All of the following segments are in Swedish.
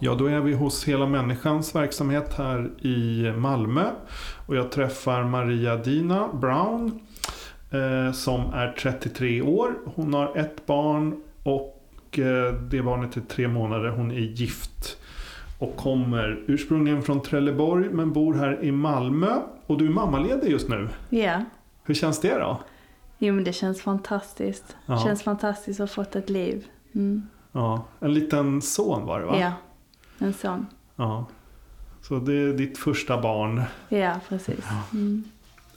Ja, då är vi hos Hela Människans verksamhet här i Malmö. Och jag träffar Maria Dina Brown eh, som är 33 år. Hon har ett barn och eh, det barnet är tre månader. Hon är gift och kommer ursprungligen från Trelleborg men bor här i Malmö. Och du är mammaledig just nu. Ja. Hur känns det då? Jo men det känns fantastiskt. Ja. Det känns fantastiskt att ha fått ett liv. Mm. Ja, en liten son var det va? Ja, en sån. ja. Så det är ditt första barn. Ja, precis. Mm.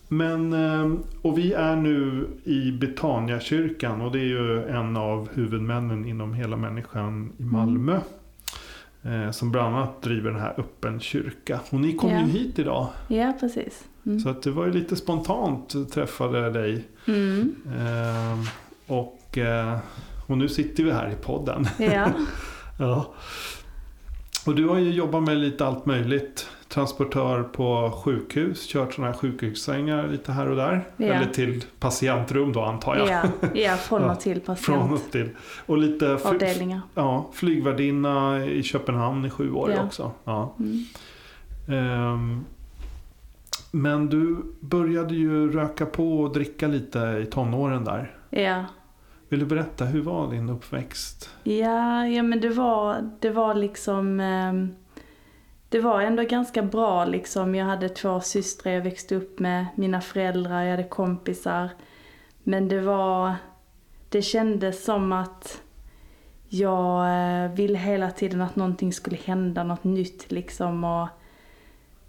Men, eh, och vi är nu i Betaniakyrkan och det är ju en av huvudmännen inom Hela Människan i Malmö. eh, Som bland annat driver den här Öppen kyrka. Och ni kom Ja. ju hit idag. Ja, precis. Mm. Så att det var ju lite spontant träffade dig. Mm. Eh, Och, eh, och nu sitter vi här i podden. Ja. Ja. Och du har ju jobbat med lite allt möjligt. Transportör på sjukhus, kört sådana här sjukhussängar lite här och där. Ja. Eller till patientrum då antar jag. ja. ja, från och till Från patient. och till. Och lite Avdelningar. ja, flygvärdinna i Köpenhamn i sju år Ja. också. Ja. Mm. Ehm, men du började ju röka på och dricka lite i tonåren där. Ja. Vill du berätta, hur var din uppväxt? Ja, ja men det var, det var liksom... Ehm, det var ändå ganska bra liksom. Jag hade två systrar, jag växte upp med mina föräldrar, jag hade kompisar. Men det var... Det kändes som att jag eh, ville hela tiden att någonting skulle hända, något nytt liksom. Och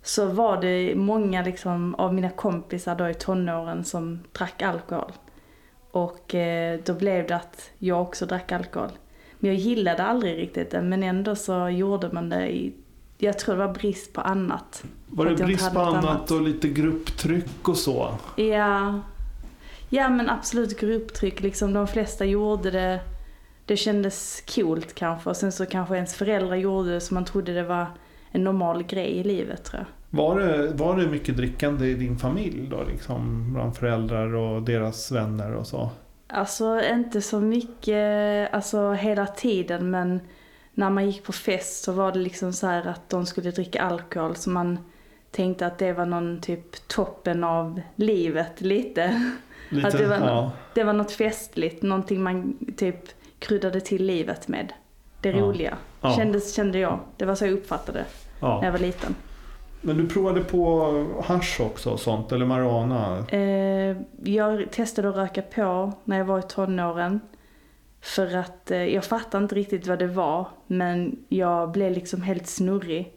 så var det många liksom av mina kompisar då i tonåren som drack alkohol. Och eh, då blev det att jag också drack alkohol. Men jag gillade aldrig riktigt det, men ändå så gjorde man det i, jag tror det var brist på annat. Var det brist på annat. och lite grupptryck och så? Ja, ja men absolut grupptryck liksom. De flesta gjorde det, det kändes coolt kanske. Och sen så kanske ens föräldrar gjorde det så man trodde det var en normal grej i livet tror jag. Var det, var det mycket drickande i din familj då? Liksom bland föräldrar och deras vänner och så? Alltså inte så mycket, alltså hela tiden men när man gick på fest så var det liksom så här att de skulle dricka alkohol så man tänkte att det var någon typ toppen av livet lite. Lite, Att det var- ja. Det var något festligt, någonting man typ kryddade till livet med. Det Ja. roliga. Ja. Kändes, kände jag. Det var så jag uppfattade det när ja. jag var liten. Men du provade på hasch också och sånt? Eller marijuana? Eh, jag testade att röka på när jag var i tonåren. För att eh, jag fattade inte riktigt vad det var. Men jag blev liksom helt snurrig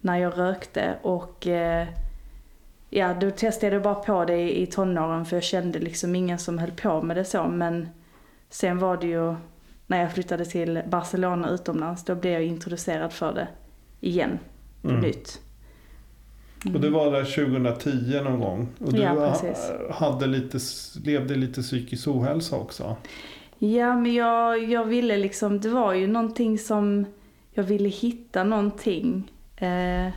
när jag rökte. Och eh, ja, då testade jag bara på det i, i tonåren för jag kände liksom ingen som höll på med det så. Men sen var det ju när jag flyttade till Barcelona utomlands. Då blev jag introducerad för det igen på Mm. nytt. Och det var där 2010 någon gång. Och du Ja, hade lite, levde lite psykisk ohälsa också. Ja, men jag, jag ville liksom, det var ju någonting som, jag ville hitta någonting. Eh,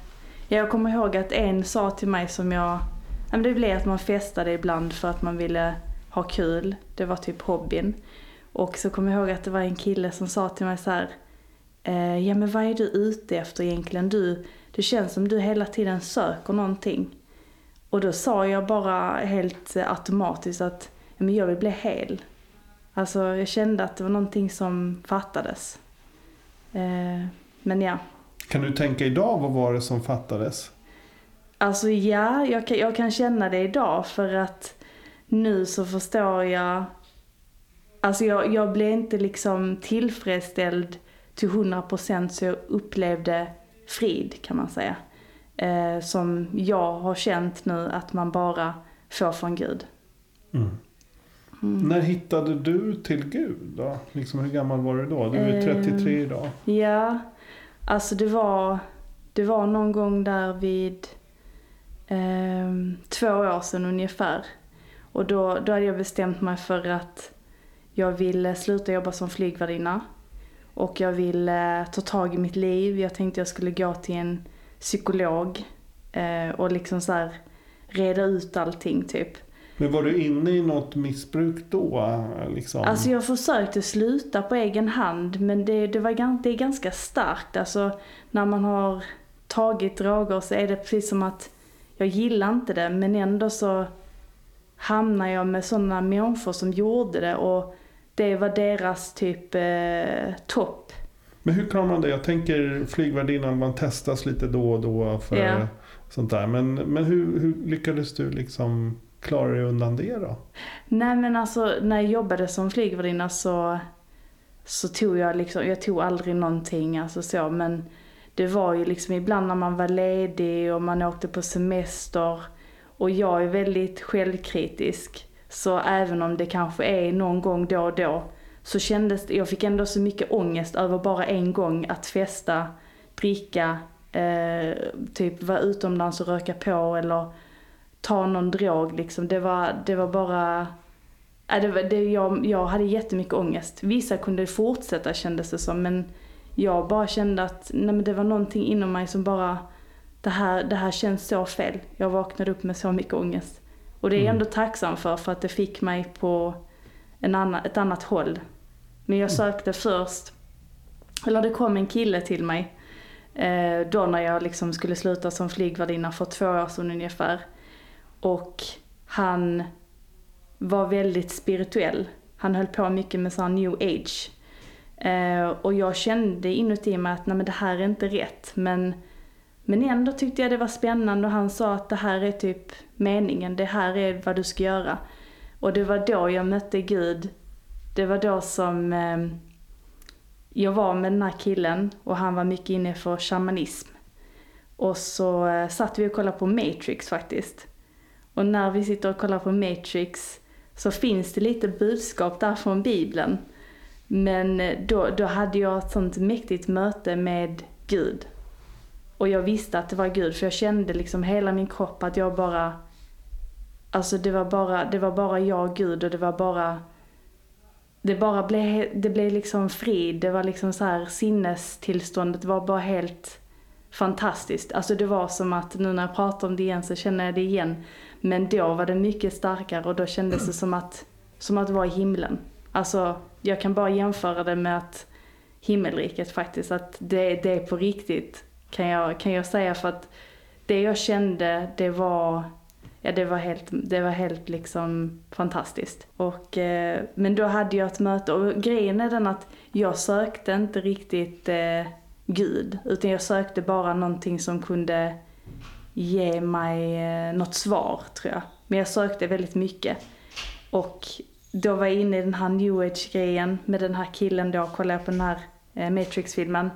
jag kommer ihåg att en sa till mig som jag, det blev att man festade ibland för att man ville ha kul. Det var typ hobbyn. Och så kommer jag ihåg att det var en kille som sa till mig så här, eh, ja men vad är du ute efter egentligen? Du, det känns som du hela tiden söker någonting. Och då sa jag bara helt eh, automatiskt att men jag vill bli hel. Alltså jag kände att det var någonting som fattades. Eh, men ja. Kan du tänka idag vad var det som fattades? Alltså ja, jag kan, jag kan känna det idag för att nu så förstår jag. Alltså jag, jag blev inte liksom tillfredsställd till 100% så jag upplevde frid kan man säga. Eh, som jag har känt nu att man bara får från Gud. Mm. Mm. När hittade du till Gud då? Liksom hur gammal var du då? Du är Eh, 33 idag. Ja, alltså det var, det var någon gång där vid eh, två år sedan ungefär. Och då, då hade jag bestämt mig för att jag ville sluta jobba som flygvärdinna. Och jag ville ta tag i mitt liv. Jag tänkte jag skulle gå till en psykolog eh, och liksom så här reda ut allting typ. Men var du inne i något missbruk då? Liksom? Alltså jag försökte sluta på egen hand men det, det, var, det är ganska starkt. Alltså när man har tagit droger så är det precis som att jag gillar inte det men ändå så hamnar jag med sådana människor som gjorde det och det var deras typ eh, topp. Men hur klarar man det? Jag tänker flygvärdinnan, man testas lite då och då för yeah. sånt där. Men, men hur, hur lyckades du liksom klara dig undan det då? Nej men alltså när jag jobbade som flygvärdinna så, så tog jag liksom, jag tog aldrig någonting alltså så men det var ju liksom ibland när man var ledig och man åkte på semester och jag är väldigt självkritisk. Så även om det kanske är någon gång då och då så kändes det, jag fick ändå så mycket ångest över bara en gång att festa, dricka, eh, typ vara utomlands och röka på eller ta någon drog liksom. Det var, det var bara, äh, det var, det, jag, jag hade jättemycket ångest. Vissa kunde fortsätta kändes det som men jag bara kände att nej, men det var någonting inom mig som bara, det här, det här känns så fel. Jag vaknade upp med så mycket ångest. Och det är jag mm. ändå tacksam för, för att det fick mig på en annan, ett annat håll. Men jag mm. sökte först, eller det kom en kille till mig, eh, då när jag liksom skulle sluta som flygvärdinna för två år sedan ungefär. Och han var väldigt spirituell. Han höll på mycket med sån new age. Eh, och jag kände inuti mig att nej men det här är inte rätt. Men, men ändå tyckte jag det var spännande och han sa att det här är typ meningen, det här är vad du ska göra. Och det var då jag mötte Gud. Det var då som eh, jag var med den här killen och han var mycket inne för shamanism. Och så eh, satt vi och kollade på Matrix faktiskt. Och när vi sitter och kollar på Matrix så finns det lite budskap där från Bibeln. Men eh, då, då hade jag ett sånt mäktigt möte med Gud. Och jag visste att det var Gud för jag kände liksom hela min kropp att jag bara Alltså det var bara, det var bara jag och Gud och det var bara Det bara blev, det blev liksom frid, det var liksom så här sinnestillståndet var bara helt fantastiskt. Alltså det var som att nu när jag pratar om det igen så känner jag det igen. Men då var det mycket starkare och då kändes det som att, som att vara i himlen. Alltså jag kan bara jämföra det med att himmelriket faktiskt, att det, det är på riktigt kan jag, kan jag säga för att det jag kände det var Ja det var helt, det var helt liksom fantastiskt. Och, eh, men då hade jag ett möte och grejen är den att jag sökte inte riktigt eh, Gud utan jag sökte bara någonting som kunde ge mig eh, något svar tror jag. Men jag sökte väldigt mycket. Och då var jag inne i den här new age-grejen med den här killen då, kollade jag på den här eh, Matrix-filmen.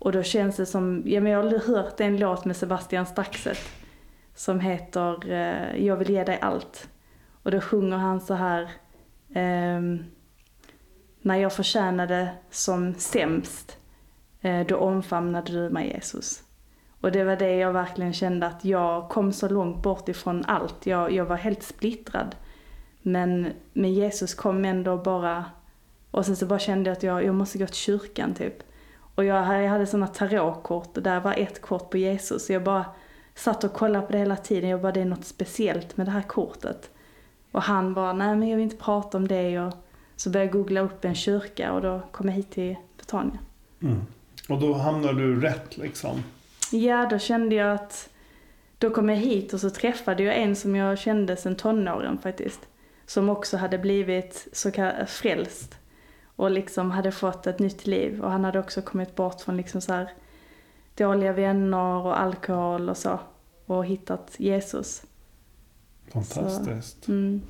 Och då känns det som, ja men jag har hört en låt med Sebastian Staxet som heter eh, Jag vill ge dig allt. Och då sjunger han så här eh, När jag förtjänade som sämst, eh, då omfamnade du mig Jesus. Och det var det jag verkligen kände att jag kom så långt bort ifrån allt. Jag, jag var helt splittrad. Men, men Jesus kom ändå bara, och sen så bara kände jag att jag, jag måste gå till kyrkan typ. Och jag, hade sådana tarotkort och där var ett kort på Jesus. Så jag bara satt och kollade på det hela tiden. Jag bara, det är något speciellt med det här kortet. Och han bara, nej men jag vill inte prata om det. Och så började jag googla upp en kyrka och då kom jag hit till Betania. Mm. Och då hamnade du rätt liksom? Ja, då kände jag att då kom jag hit och så träffade jag en som jag kände sedan tonåren faktiskt. Som också hade blivit så kallat frälst. Och liksom hade fått ett nytt liv. Och han hade också kommit bort från liksom så här dåliga vänner och alkohol och så. Och hittat Jesus. Fantastiskt. Så, mm.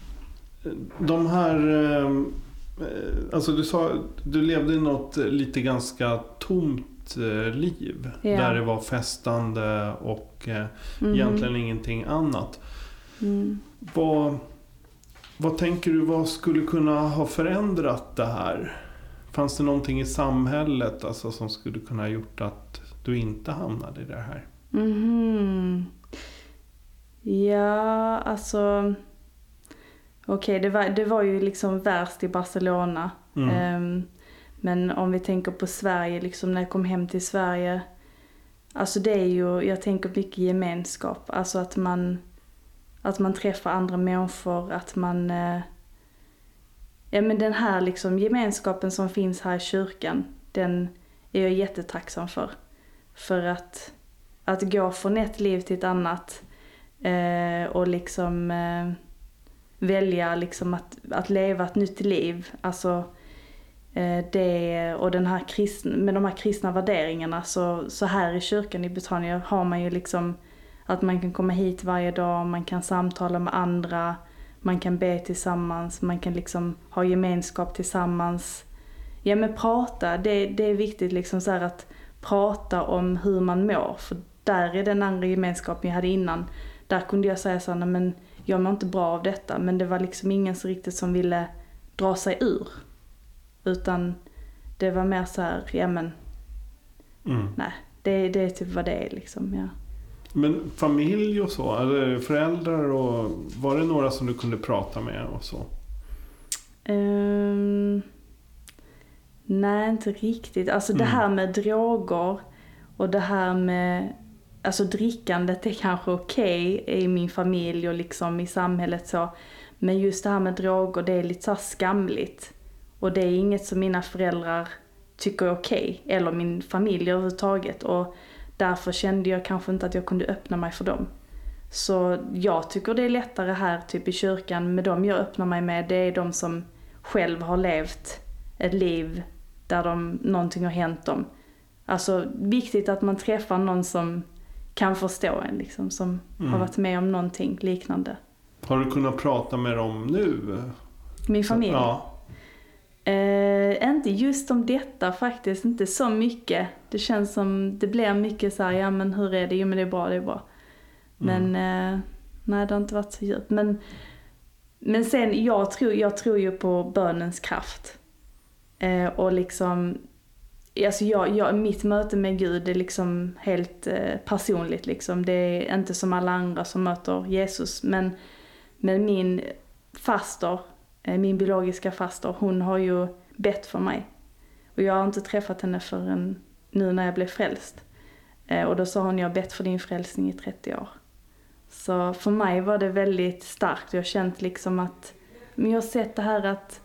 De här, ehm, eh, alltså du sa, du levde i något lite ganska tomt eh, liv. Yeah. Där det var festande och mm. egentligen ingenting annat. Mm. Vad, vad tänker du, vad skulle kunna ha förändrat det här? Fanns det någonting i samhället alltså, som skulle kunna ha gjort att du inte hamnade i det här? Mm. Ja, alltså... Okej, det, var, det var ju liksom värst i Barcelona. Mm. Ehm, men om vi tänker på Sverige, liksom när jag kom hem till Sverige. Alltså det är ju, jag tänker mycket gemenskap. Alltså att man, att man träffar andra människor, att man... Eh, ja men den här liksom gemenskapen som finns här i kyrkan, den är jag jättetacksam för. För att, att gå från ett liv till ett annat eh, och liksom eh, välja liksom att, att leva ett nytt liv. Alltså eh, det och den här kristna, med de här kristna värderingarna så, så här i kyrkan i Betania har man ju liksom att man kan komma hit varje dag, man kan samtala med andra, man kan be tillsammans, man kan liksom ha gemenskap tillsammans. Ja men prata, det, det är viktigt liksom så att prata om hur man mår. För där är den andra gemenskapen jag hade innan. Där kunde jag säga så här, "Nej, men jag mår inte bra av detta. Men det var liksom ingen så riktigt som ville dra sig ur. Utan det var mer så här, ja men Mm. nej, det, det är typ vad det är liksom. Ja. Men familj och så, eller föräldrar och var det några som du kunde prata med och så? Ehm, nej, inte riktigt. Alltså det Mm. här med droger och det här med Alltså drickandet är kanske okej i min familj och liksom i samhället så. Men just det här med droger, det är lite så skamligt. Och det är inget som mina föräldrar tycker är okej. Eller min familj överhuvudtaget. Och därför kände jag kanske inte att jag kunde öppna mig för dem. Så jag tycker det är lättare här typ i kyrkan med dem jag öppnar mig med. Det är de som själv har levt ett liv där de, någonting har hänt dem. Alltså viktigt att man träffar någon som kan förstå en liksom, som Mm. har varit med om någonting liknande. Har du kunnat prata med dem nu? Min familj? Ja. Eh, inte just om detta faktiskt, inte så mycket. Det känns som, det blir mycket så här, ja men hur är det? Jo men det är bra, det är bra. Men eh, nej det har inte varit så djupt. Men, men sen, jag tror, jag tror ju på bönens kraft. Eh, och liksom, alltså jag, jag, mitt möte med Gud är liksom helt personligt liksom. Det är inte som alla andra som möter Jesus. Men, men min faster, Eh, min biologiska faster, hon har ju bett för mig. Och jag har inte träffat henne förrän nu när jag blev frälst. Eh, och då sa hon, jag har bett för din frälsning i 30 år. Så för mig var det väldigt starkt. Jag har känt liksom att, men jag har sett det här att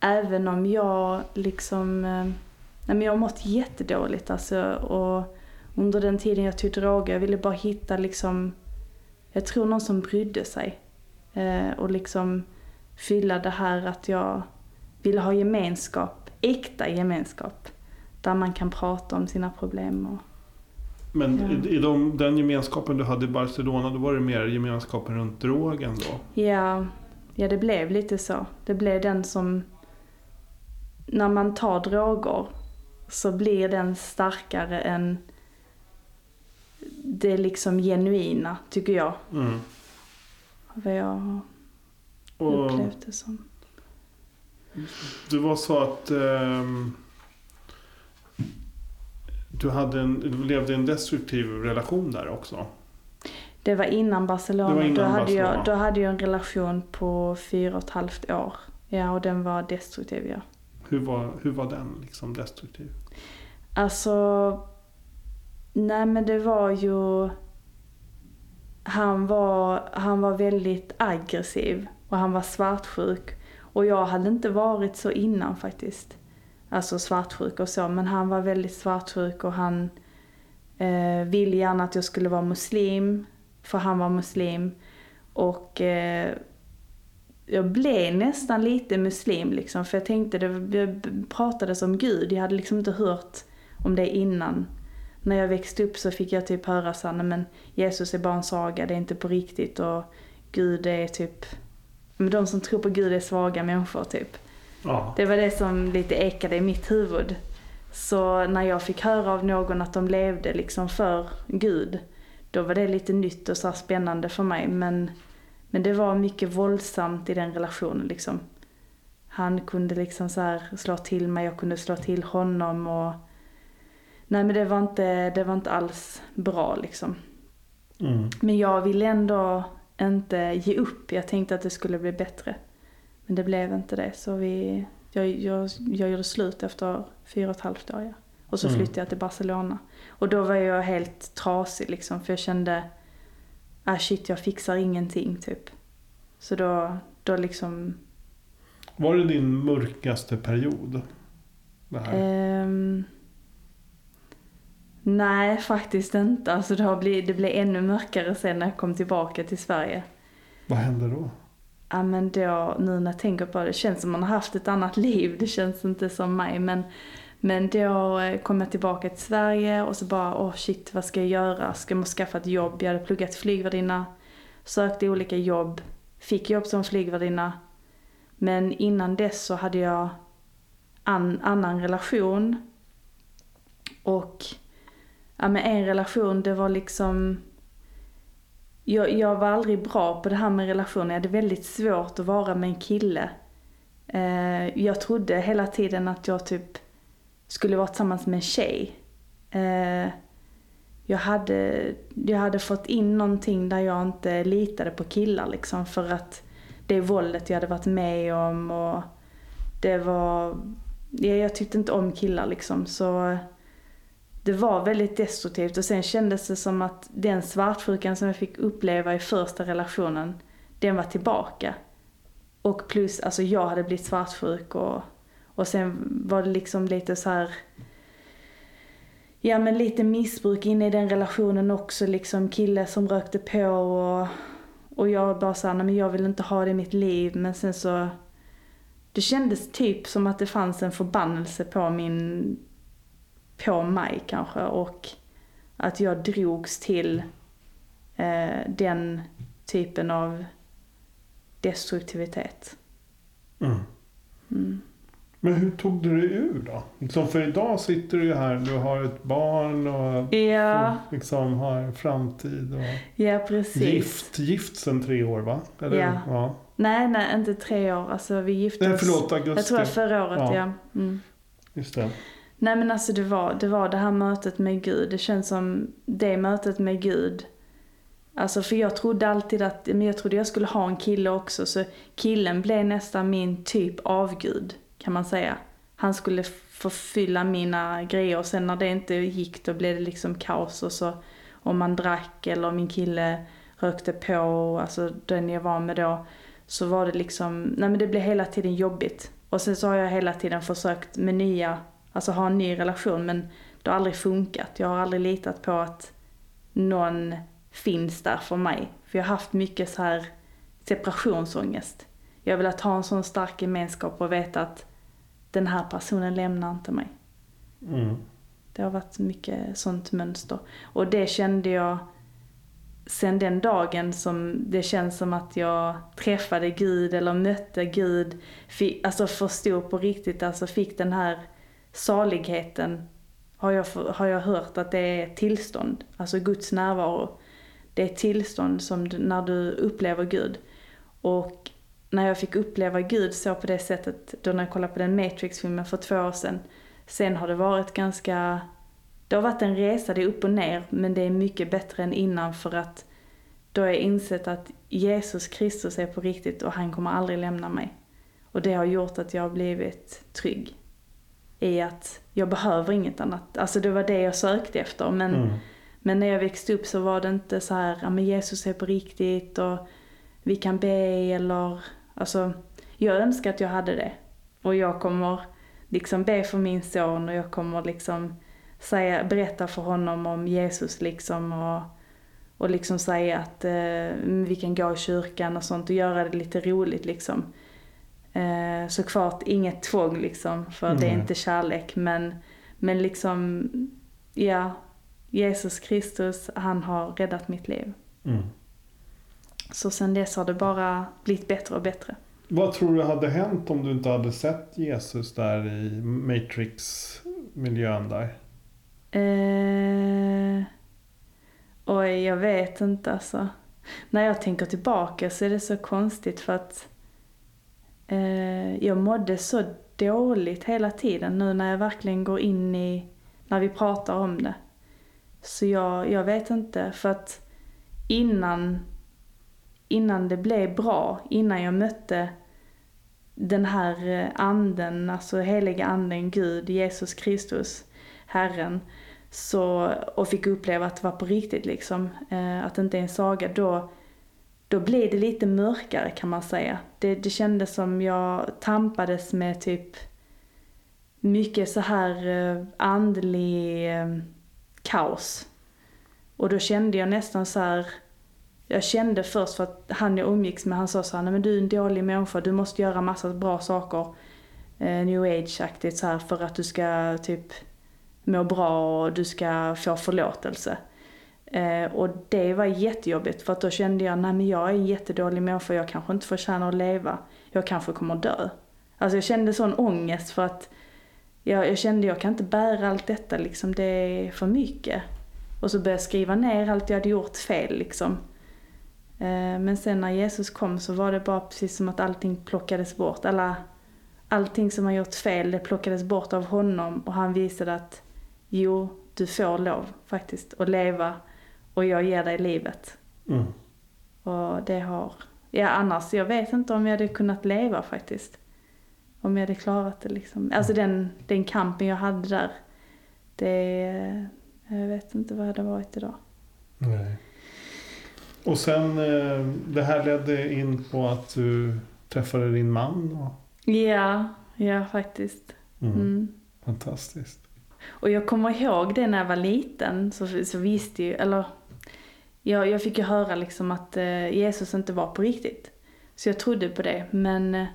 även om jag liksom, eh, nej men jag har mått jättedåligt alltså och under den tiden jag tog droger, jag ville bara hitta liksom, jag tror någon som brydde sig. Och liksom fylla det här att jag ville ha gemenskap, äkta gemenskap. Där man kan prata om sina problem och Men Ja. i, i de, den gemenskapen du hade i Barcelona, då var det mer gemenskapen runt drogen då? Ja, ja det blev lite så. Det blev den som, när man tar droger så blir den starkare än det liksom genuina, tycker jag. Mm. Vad jag Och upplevt det som. det var så att ehm, du, hade en, du levde i en destruktiv relation där också? Det var innan Barcelona. Var innan då, hade Barcelona. Jag, då hade jag en relation på fyra och ett halvt år. Ja, och den var destruktiv, ja. Hur var, hur var den liksom destruktiv? Alltså, nej men det var ju... Han var, han var väldigt aggressiv och han var svartsjuk. Och jag hade inte varit så innan faktiskt. Alltså svartsjuk och så, men han var väldigt svartsjuk och han eh, ville gärna att jag skulle vara muslim, för han var muslim. Och eh, jag blev nästan lite muslim liksom, för jag tänkte, det pratades om Gud, jag hade liksom inte hört om det innan. När jag växte upp så fick jag typ höra såhär, men Jesus är bara en saga, det är inte på riktigt och Gud är typ, men de som tror på Gud är svaga människor typ. Ja. Det var det som lite ekade i mitt huvud. Så när jag fick höra av någon att de levde liksom för Gud, då var det lite nytt och så spännande för mig. Men, men det var mycket våldsamt i den relationen liksom. Han kunde liksom så här slå till mig, jag kunde slå till honom och... Nej men det var inte, det var inte alls bra liksom. Mm. Men jag ville ändå inte ge upp. Jag tänkte att det skulle bli bättre. Men det blev inte det. Så vi, jag, jag, jag gjorde slut efter fyra och ett halvt år. Ja. Och så Mm. flyttade jag till Barcelona. Och då var jag helt trasig liksom. För jag kände, ah shit jag fixar ingenting typ. Så då, då liksom, Var det din mörkaste period? Det här? ehm, nej faktiskt inte. Alltså det, har blivit, det blev ännu mörkare sen när jag kom tillbaka till Sverige. Vad hände då? Ja men då, nu när jag tänker på det, det känns som man har haft ett annat liv. Det känns inte som mig. Men, men då eh, kom jag tillbaka till Sverige och så bara, åh shit vad ska jag göra? Ska jag skaffa ett jobb? Jag hade pluggat flygvärdinna, sökte olika jobb, fick jobb som flygvärdinna. Men innan dess så hade jag an, annan relation. Och ja, men en relation, det var liksom jag, jag var aldrig bra på det här med relationer. Jag hade väldigt svårt att vara med en kille. Eh, jag trodde hela tiden att jag typ skulle vara tillsammans med en tjej. Eh, jag, hade, jag hade fått in någonting där jag inte litade på killar liksom. För att det våldet jag hade varit med om och det var... Jag, jag tyckte inte om killar liksom. Så det var väldigt destruktivt och sen kändes det som att den svartsjukan som jag fick uppleva i första relationen, den var tillbaka. Och plus, alltså jag hade blivit svartsjuk och, och sen var det liksom lite så här Ja men lite missbruk inne i den relationen också liksom kille som rökte på och, och jag bara såhär, nej men jag vill inte ha det i mitt liv men sen så Det kändes typ som att det fanns en förbannelse på min på mig kanske och att jag drogs till eh, den typen av destruktivitet. Mm. Mm. Men hur tog du dig ur då? Liksom för idag sitter du ju här, du har ett barn och Ja, liksom har en framtid. Och ja precis. gift, gift sen tre år va? Eller, Ja. ja. Nej, nej, inte tre år. Alltså vi gifte Nej oss. förlåt, augusti. Jag tror förra året, Ja. ja. Mm. Just det. Nej men alltså det var, det var det här mötet med Gud. Det känns som det mötet med Gud. Alltså för jag trodde alltid att, men jag trodde jag skulle ha en kille också. Så killen blev nästan min typ av Gud, kan man säga. Han skulle förfylla mina grejer och sen när det inte gick då blev det liksom kaos och så om man drack eller om min kille rökte på, alltså den jag var med då. Så var det liksom, nej men det blev hela tiden jobbigt. Och sen så har jag hela tiden försökt med nya Alltså ha en ny relation men det har aldrig funkat. Jag har aldrig litat på att någon finns där för mig. För jag har haft mycket så här separationsångest. Jag har velat ha en sån stark gemenskap och veta att den här personen lämnar inte mig. Mm. Det har varit mycket sånt mönster. Och det kände jag sen den dagen som det känns som att jag träffade Gud eller mötte Gud. Fick, alltså förstod på riktigt, alltså fick den här saligheten har jag, har jag hört att det är tillstånd, alltså Guds närvaro. Det är tillstånd som du, när du upplever Gud. Och när jag fick uppleva Gud så på det sättet, då när jag kollade på den Matrix-filmen för två år sedan. Sen har det varit ganska, det har varit en resa, det är upp och ner, men det är mycket bättre än innan för att då har jag insett att Jesus Kristus är på riktigt och han kommer aldrig lämna mig. Och det har gjort att jag har blivit trygg i att jag behöver inget annat. Alltså det var det jag sökte efter. Men, Mm. men när jag växte upp så var det inte så här, ja men Jesus är på riktigt och vi kan be eller, alltså jag önskar att jag hade det. Och jag kommer liksom be för min son och jag kommer liksom säga, berätta för honom om Jesus liksom och, och liksom säga att eh, vi kan gå i kyrkan och sånt och göra det lite roligt liksom. Eh, såklart inget tvång liksom, för det är Nej. inte kärlek. Men, men liksom, ja, Jesus Kristus, han har räddat mitt liv. Mm. Så sen dess har det bara blivit bättre och bättre. Vad tror du hade hänt om du inte hade sett Jesus där i Matrix-miljön där? Eh, oj, jag vet inte alltså. När jag tänker tillbaka så är det så konstigt för att eh, jag mådde så dåligt hela tiden nu när jag verkligen går in i, när vi pratar om det. Så jag, jag vet inte för att innan, innan det blev bra, innan jag mötte den här eh, anden, alltså heliga anden, Gud, Jesus Kristus, Herren, så, och fick uppleva att det var på riktigt liksom, eh, att det inte är en saga, då, då blev det lite mörkare kan man säga. Det, det kändes som jag tampades med typ mycket så här eh, andlig eh, kaos. Och då kände jag nästan så här, jag kände först för att han jag umgicks med, han sa så här, nej men du är en dålig människa, du måste göra massa bra saker, eh, new age-aktigt så här, för att du ska typ må bra och du ska få förlåtelse. Eh, och det var jättejobbigt för att då kände jag, nej men jag är en jättedålig människa, jag kanske inte förtjänar att leva. Jag kanske kommer dö. Alltså jag kände sån ångest för att jag, jag kände jag kan inte bära allt detta liksom, det är för mycket. Och så började jag skriva ner allt jag hade gjort fel liksom. Eh, men sen när Jesus kom så var det bara precis som att allting plockades bort. Alla, allting som har gjort fel, det plockades bort av honom och han visade att jo, du får lov faktiskt att leva och jag ger dig livet. Mm. Och det har, ja annars, jag vet inte om jag hade kunnat leva faktiskt. Om jag hade klarat det liksom. Alltså den, den kampen jag hade där, det, jag vet inte vad det hade varit idag. Nej. Och sen, eh, det här ledde in på att du träffade din man. Och... Ja, ja faktiskt. Mm. Mm. Fantastiskt. Och jag kommer ihåg det när jag var liten, så, så visste ju, eller jag, jag fick ju höra liksom att eh, Jesus inte var på riktigt. Så jag trodde på det, men eh,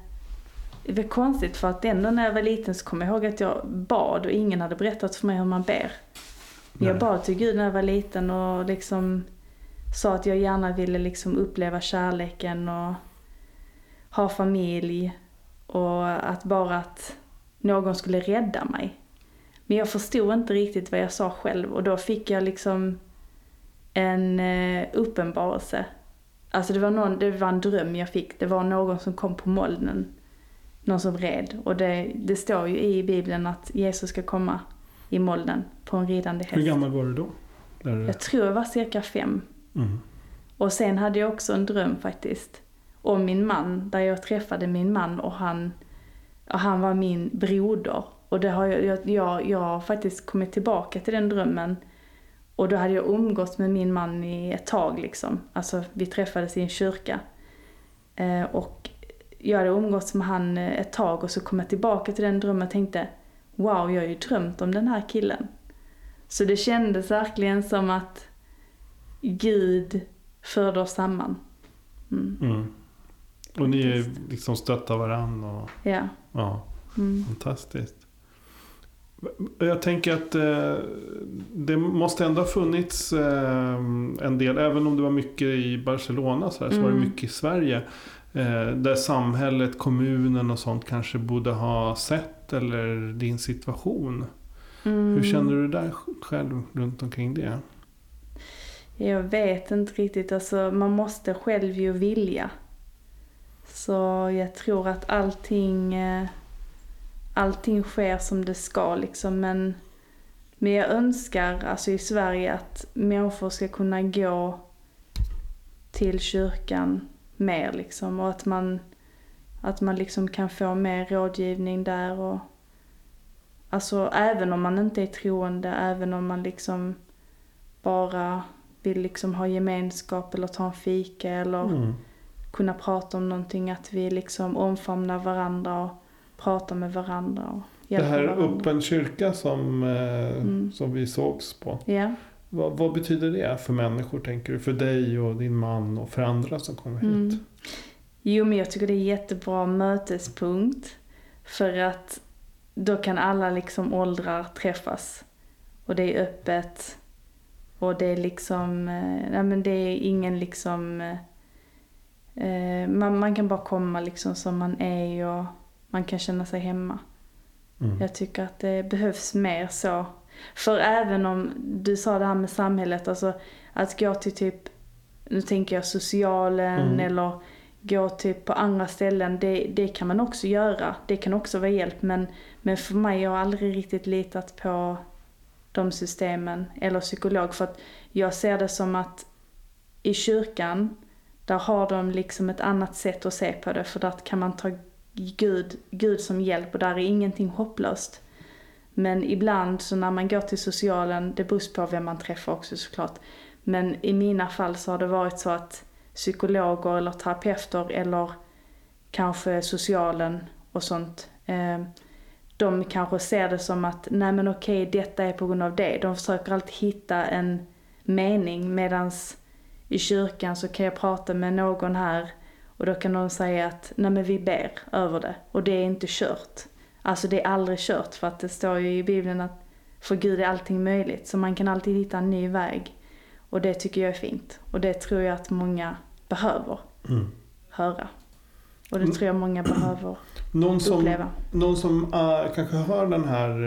det var konstigt för att ändå när jag var liten så kommer jag ihåg att jag bad och ingen hade berättat för mig hur man ber. Men jag Nej. bad till Gud när jag var liten och liksom sa att jag gärna ville liksom uppleva kärleken och ha familj och att bara att någon skulle rädda mig. Men jag förstod inte riktigt vad jag sa själv och då fick jag liksom en eh, uppenbarelse. Alltså det var, någon, det var en dröm jag fick. Det var någon som kom på molnen. Någon som red. Och det, det står ju i Bibeln att Jesus ska komma i molnen på en ridande häst. Hur gammal var du då? Där. Jag tror jag var cirka fem. mm. Och sen hade jag också en dröm faktiskt. Om min man, där jag träffade min man och han, och han var min broder. Och det har jag, jag, jag, jag har faktiskt kommit tillbaka till den drömmen. Och då hade jag umgått med min man i ett tag liksom. Alltså vi träffades i en kyrka. Eh, och jag hade umgåtts med han eh, ett tag och så kom jag tillbaka till den drömmen och tänkte Wow, jag har ju drömt om den här killen. Så det kändes verkligen som att Gud förde oss samman. Mm. Mm. Och ni är liksom stöttar varandra. Och, Ja. ja, Mm. fantastiskt. Jag tänker att eh, det måste ändå ha funnits eh, en del, även om det var mycket i Barcelona så, här, så var det Mm. mycket i Sverige. Eh, där samhället, kommunen och sånt kanske borde ha sett eller din situation. Mm. Hur känner du där själv runt omkring det? Jag vet inte riktigt, alltså man måste själv ju vilja. Så jag tror att allting, eh, allting sker som det ska liksom. Men, men jag önskar alltså i Sverige att människor ska kunna gå till kyrkan mer liksom. Och att man, att man liksom kan få mer rådgivning där. Och, alltså även om man inte är troende, även om man liksom bara vill liksom ha gemenskap eller ta en fika eller Mm. kunna prata om någonting. Att vi liksom omfamnar varandra och pratar med varandra och Det hjälper här varandra. öppen kyrka som, eh, Mm. som vi sågs på. Ja. Vad, vad betyder det för människor tänker du? För dig och din man och för andra som kommer hit? Mm. Jo men jag tycker det är jättebra mötespunkt. För att då kan alla liksom åldrar träffas. Och det är öppet. Och det är liksom, eh, nej men det är ingen liksom, eh, man, man kan bara komma liksom som man är och man kan känna sig hemma. Mm. Jag tycker att det behövs mer så. För även om du sa det här med samhället, alltså att gå till typ, nu tänker jag socialen Mm. eller gå typ på andra ställen, det, det kan man också göra. Det kan också vara hjälp. Men, men för mig, jag har aldrig riktigt litat på de systemen eller psykolog. För att jag ser det som att i kyrkan, där har de liksom ett annat sätt att se på det för där kan man ta Gud, Gud som hjälp och där är ingenting hopplöst. Men ibland så när man går till socialen, det beror på vem man träffar också såklart. Men i mina fall så har det varit så att psykologer eller terapeuter eller kanske socialen och sånt. Eh, de kanske ser det som att, nej men okej, detta är på grund av det. De försöker alltid hitta en mening medans i kyrkan så kan jag prata med någon här och då kan de säga att, nej men vi ber över det och det är inte kört. Alltså det är aldrig kört för att det står ju i Bibeln att för Gud är allting möjligt. Så man kan alltid hitta en ny väg. Och det tycker jag är fint. Och det tror jag att många behöver Mm. höra. Och det tror jag många behöver Någon som, uppleva. någon som uh, kanske hör den här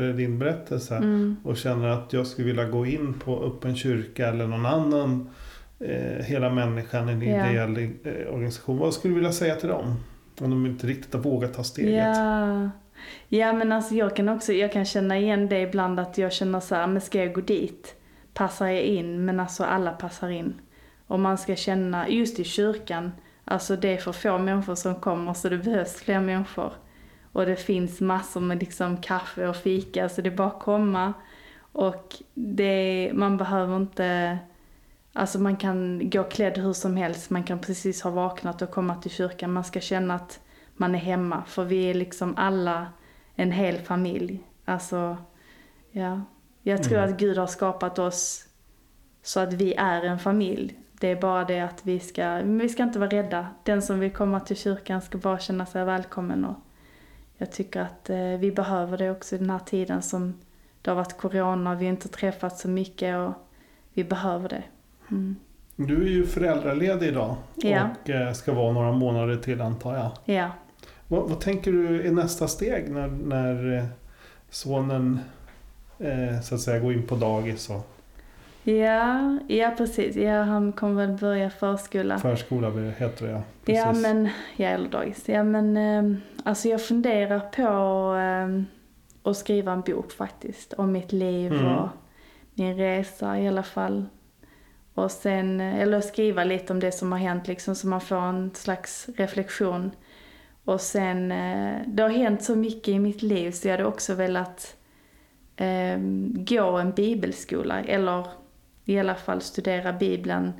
uh, din berättelse Mm. och känner att jag skulle vilja gå in på öppen kyrka eller någon annan eh, hela människan, en ideell eh, organisation. Vad skulle du vilja säga till dem? Om de inte riktigt har vågat ta steget. Ja. ja, men alltså jag kan också, jag kan känna igen det ibland att jag känner så här, men ska jag gå dit? Passar jag in? Men alltså alla passar in. Och man ska känna, just i kyrkan, alltså det är för få människor som kommer så det behövs fler människor. Och det finns massor med liksom kaffe och fika så det är bara att komma. Och det, man behöver inte, alltså man kan gå klädd hur som helst, man kan precis ha vaknat och komma till kyrkan. Man ska känna att man är hemma för vi är liksom alla en hel familj. Alltså, ja. Jag tror Mm. att Gud har skapat oss så att vi är en familj. Det är bara det att vi ska, vi ska inte vara rädda. Den som vill komma till kyrkan ska bara känna sig välkommen och jag tycker att eh, vi behöver det också i den här tiden som det har varit corona, vi har inte träffats så mycket och vi behöver det. Mm. Du är ju föräldraledig idag Ja. och eh, ska vara några månader till antar jag. Ja. Vad, vad tänker du är nästa steg när, när eh, sonen eh, så att säga går in på dagis och Ja, ja precis. Ja, han kommer väl börja förskola. förskola heter det ja. Precis. Ja men, ja eller dagis. Ja men eh, alltså jag funderar på eh, att skriva en bok faktiskt. Om mitt liv Mm. och min resa i alla fall. Och sen, eller skriva lite om det som har hänt liksom så man får en slags reflektion. Och sen, eh, det har hänt så mycket i mitt liv så jag hade också velat eh, gå en bibelskola eller i alla fall studera bibeln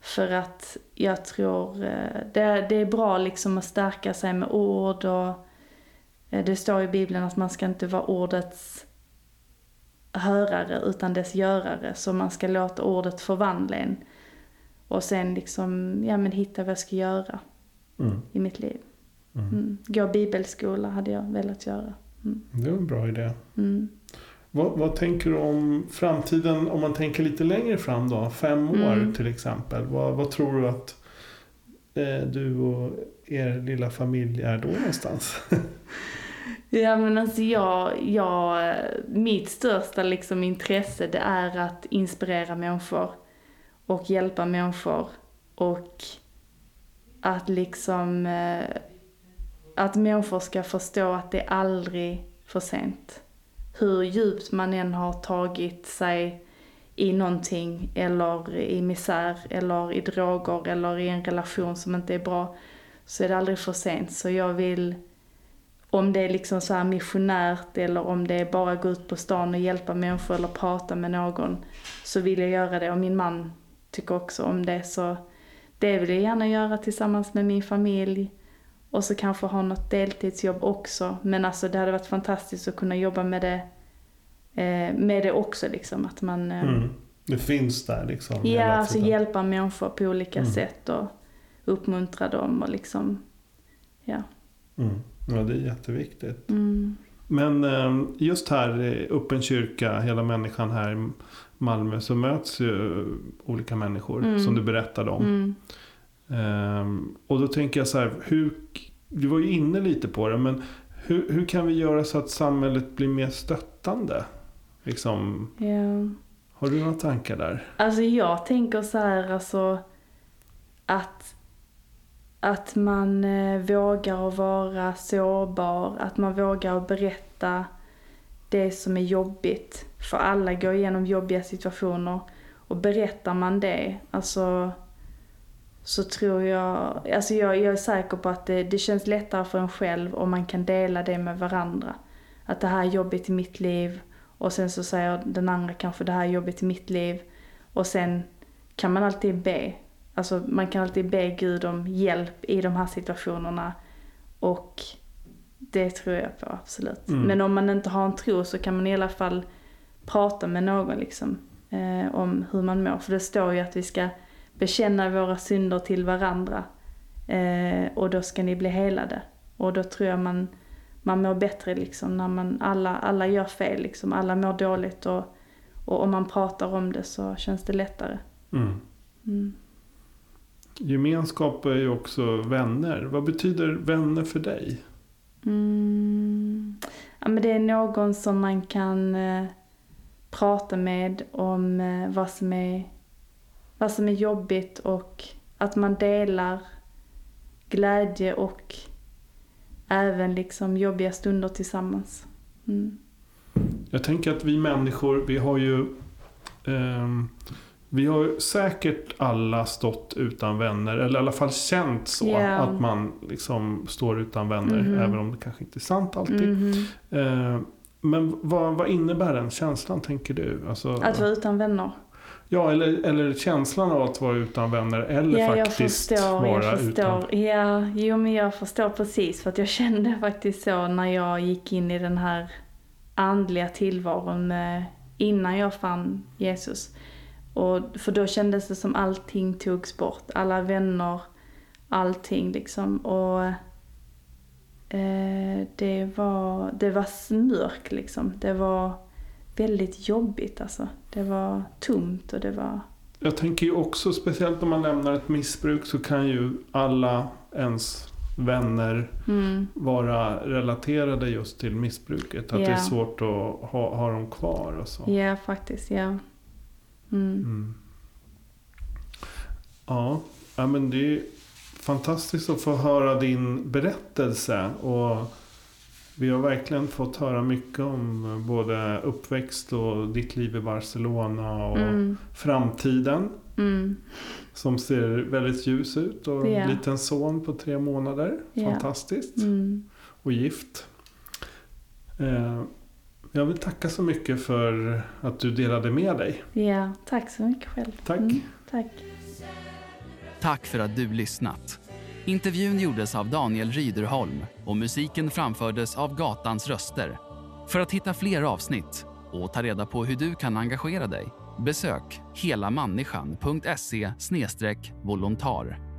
för att jag tror eh, det, det är bra liksom att stärka sig med ord och eh, det står i Bibeln att man ska inte vara ordets hörare utan dess görare. Så man ska låta ordet förvandla en. Och sen liksom, ja men hitta vad jag ska göra Mm. i mitt liv. Mm. Mm. Gå bibelskola hade jag velat göra. Mm. Det är en bra idé. Mm. Vad, vad tänker du om framtiden om man tänker lite längre fram då? Fem år Mm. till exempel. Vad, vad tror du att eh, du och er lilla familj är då någonstans? Ja men alltså jag, jag, mitt största liksom intresse det är att inspirera människor och hjälpa människor och att liksom eh, att människor ska förstå att det är aldrig för sent. Hur djupt man än har tagit sig i någonting eller i misär eller i droger eller i en relation som inte är bra så är det aldrig för sent. Så jag vill om det är liksom så här missionärt eller om det är bara gå ut på stan och hjälpa människor eller prata med någon så vill jag göra det och min man tycker också om det så det vill jag gärna göra tillsammans med min familj och så kanske ha något deltidsjobb också men alltså det hade varit fantastiskt att kunna jobba med det eh, med det också liksom att man eh, Mm. Det finns där liksom. ja alltså hjälpa människor på olika Mm. sätt och uppmuntra dem och liksom ja. Mm. Ja, det är jätteviktigt. Mm. Men eh, just här i Öppen kyrka, hela människan här i Malmö så möts ju olika människor Mm. som du berättade om. Mm. Ehm, och då tänker jag så här, hur, du var ju inne lite på det, men hur, hur kan vi göra så att samhället blir mer stöttande? Liksom, Ja. har du några tankar där? Alltså jag tänker så här alltså att, att man eh, vågar att vara sårbar, att man vågar att berätta det som är jobbigt. För alla går igenom jobbiga situationer. Och berättar man det, alltså så tror jag, alltså jag, jag är säker på att det, det känns lättare för en själv om man kan dela det med varandra. Att det här är jobbigt i mitt liv och sen så säger den andra kanske det här är jobbigt i mitt liv. Och sen kan man alltid be. Alltså man kan alltid be Gud om hjälp i de här situationerna. Och det tror jag på, absolut. Mm. Men om man inte har en tro så kan man i alla fall prata med någon liksom. Eh, om hur man mår. För det står ju att vi ska bekänna våra synder till varandra. Eh, och då ska ni bli helade. Och då tror jag man, man mår bättre liksom när man, alla, alla gör fel liksom. Alla mår dåligt och, och om man pratar om det så känns det lättare. Mm. Mm. Gemenskap är ju också vänner. Vad betyder vänner för dig? Mm. Ja, men det är någon som man kan eh, prata med om eh, vad, som är, vad som är jobbigt och att man delar glädje och även liksom jobbiga stunder tillsammans. Mm. Jag tänker att vi människor, vi har ju... ehm, vi har säkert alla stått utan vänner, eller i alla fall känt så. Ja. Att man liksom står utan vänner, Mhm. även om det kanske inte är sant alltid. Mhm. Eh, men vad, vad innebär den känslan, tänker du? Alltså, Att vara utan vänner. Ja, eller, eller känslan av att vara utan vänner, eller Ja, jag faktiskt förstår. vara Jag utan... förstår. Ja, jo men jag förstår precis. För att jag kände faktiskt så när jag gick in i den här andliga tillvaron med, innan jag fann Jesus. Och, för då kändes det som allting togs bort. Alla vänner, allting liksom. Och eh, det var, det var mörkt liksom. Det var väldigt jobbigt alltså. Det var tomt och det var... Jag tänker ju också, speciellt om man lämnar ett missbruk, så kan ju alla ens vänner Mm, vara relaterade just till missbruket. Att det är svårt att ha, ha dem kvar och så. ja, faktiskt. Ja. Mm. Mm. Ja, ja, men det är fantastiskt att få höra din berättelse. Och vi har verkligen fått höra mycket om både uppväxt och ditt liv i Barcelona och Mm. framtiden. Mm. Som ser väldigt ljus ut och Ja. en liten son på tre månader. Ja. Fantastiskt. Mm. Och gift. Eh, jag vill tacka så mycket för att du delade med dig. Ja, tack så mycket själv. Tack. Mm, tack. Tack för att du lyssnat. Intervjun gjordes av Daniel Ryderholm och musiken framfördes av Gatans röster. För att hitta fler avsnitt och ta reda på hur du kan engagera dig besök helamänniskan.se volontar.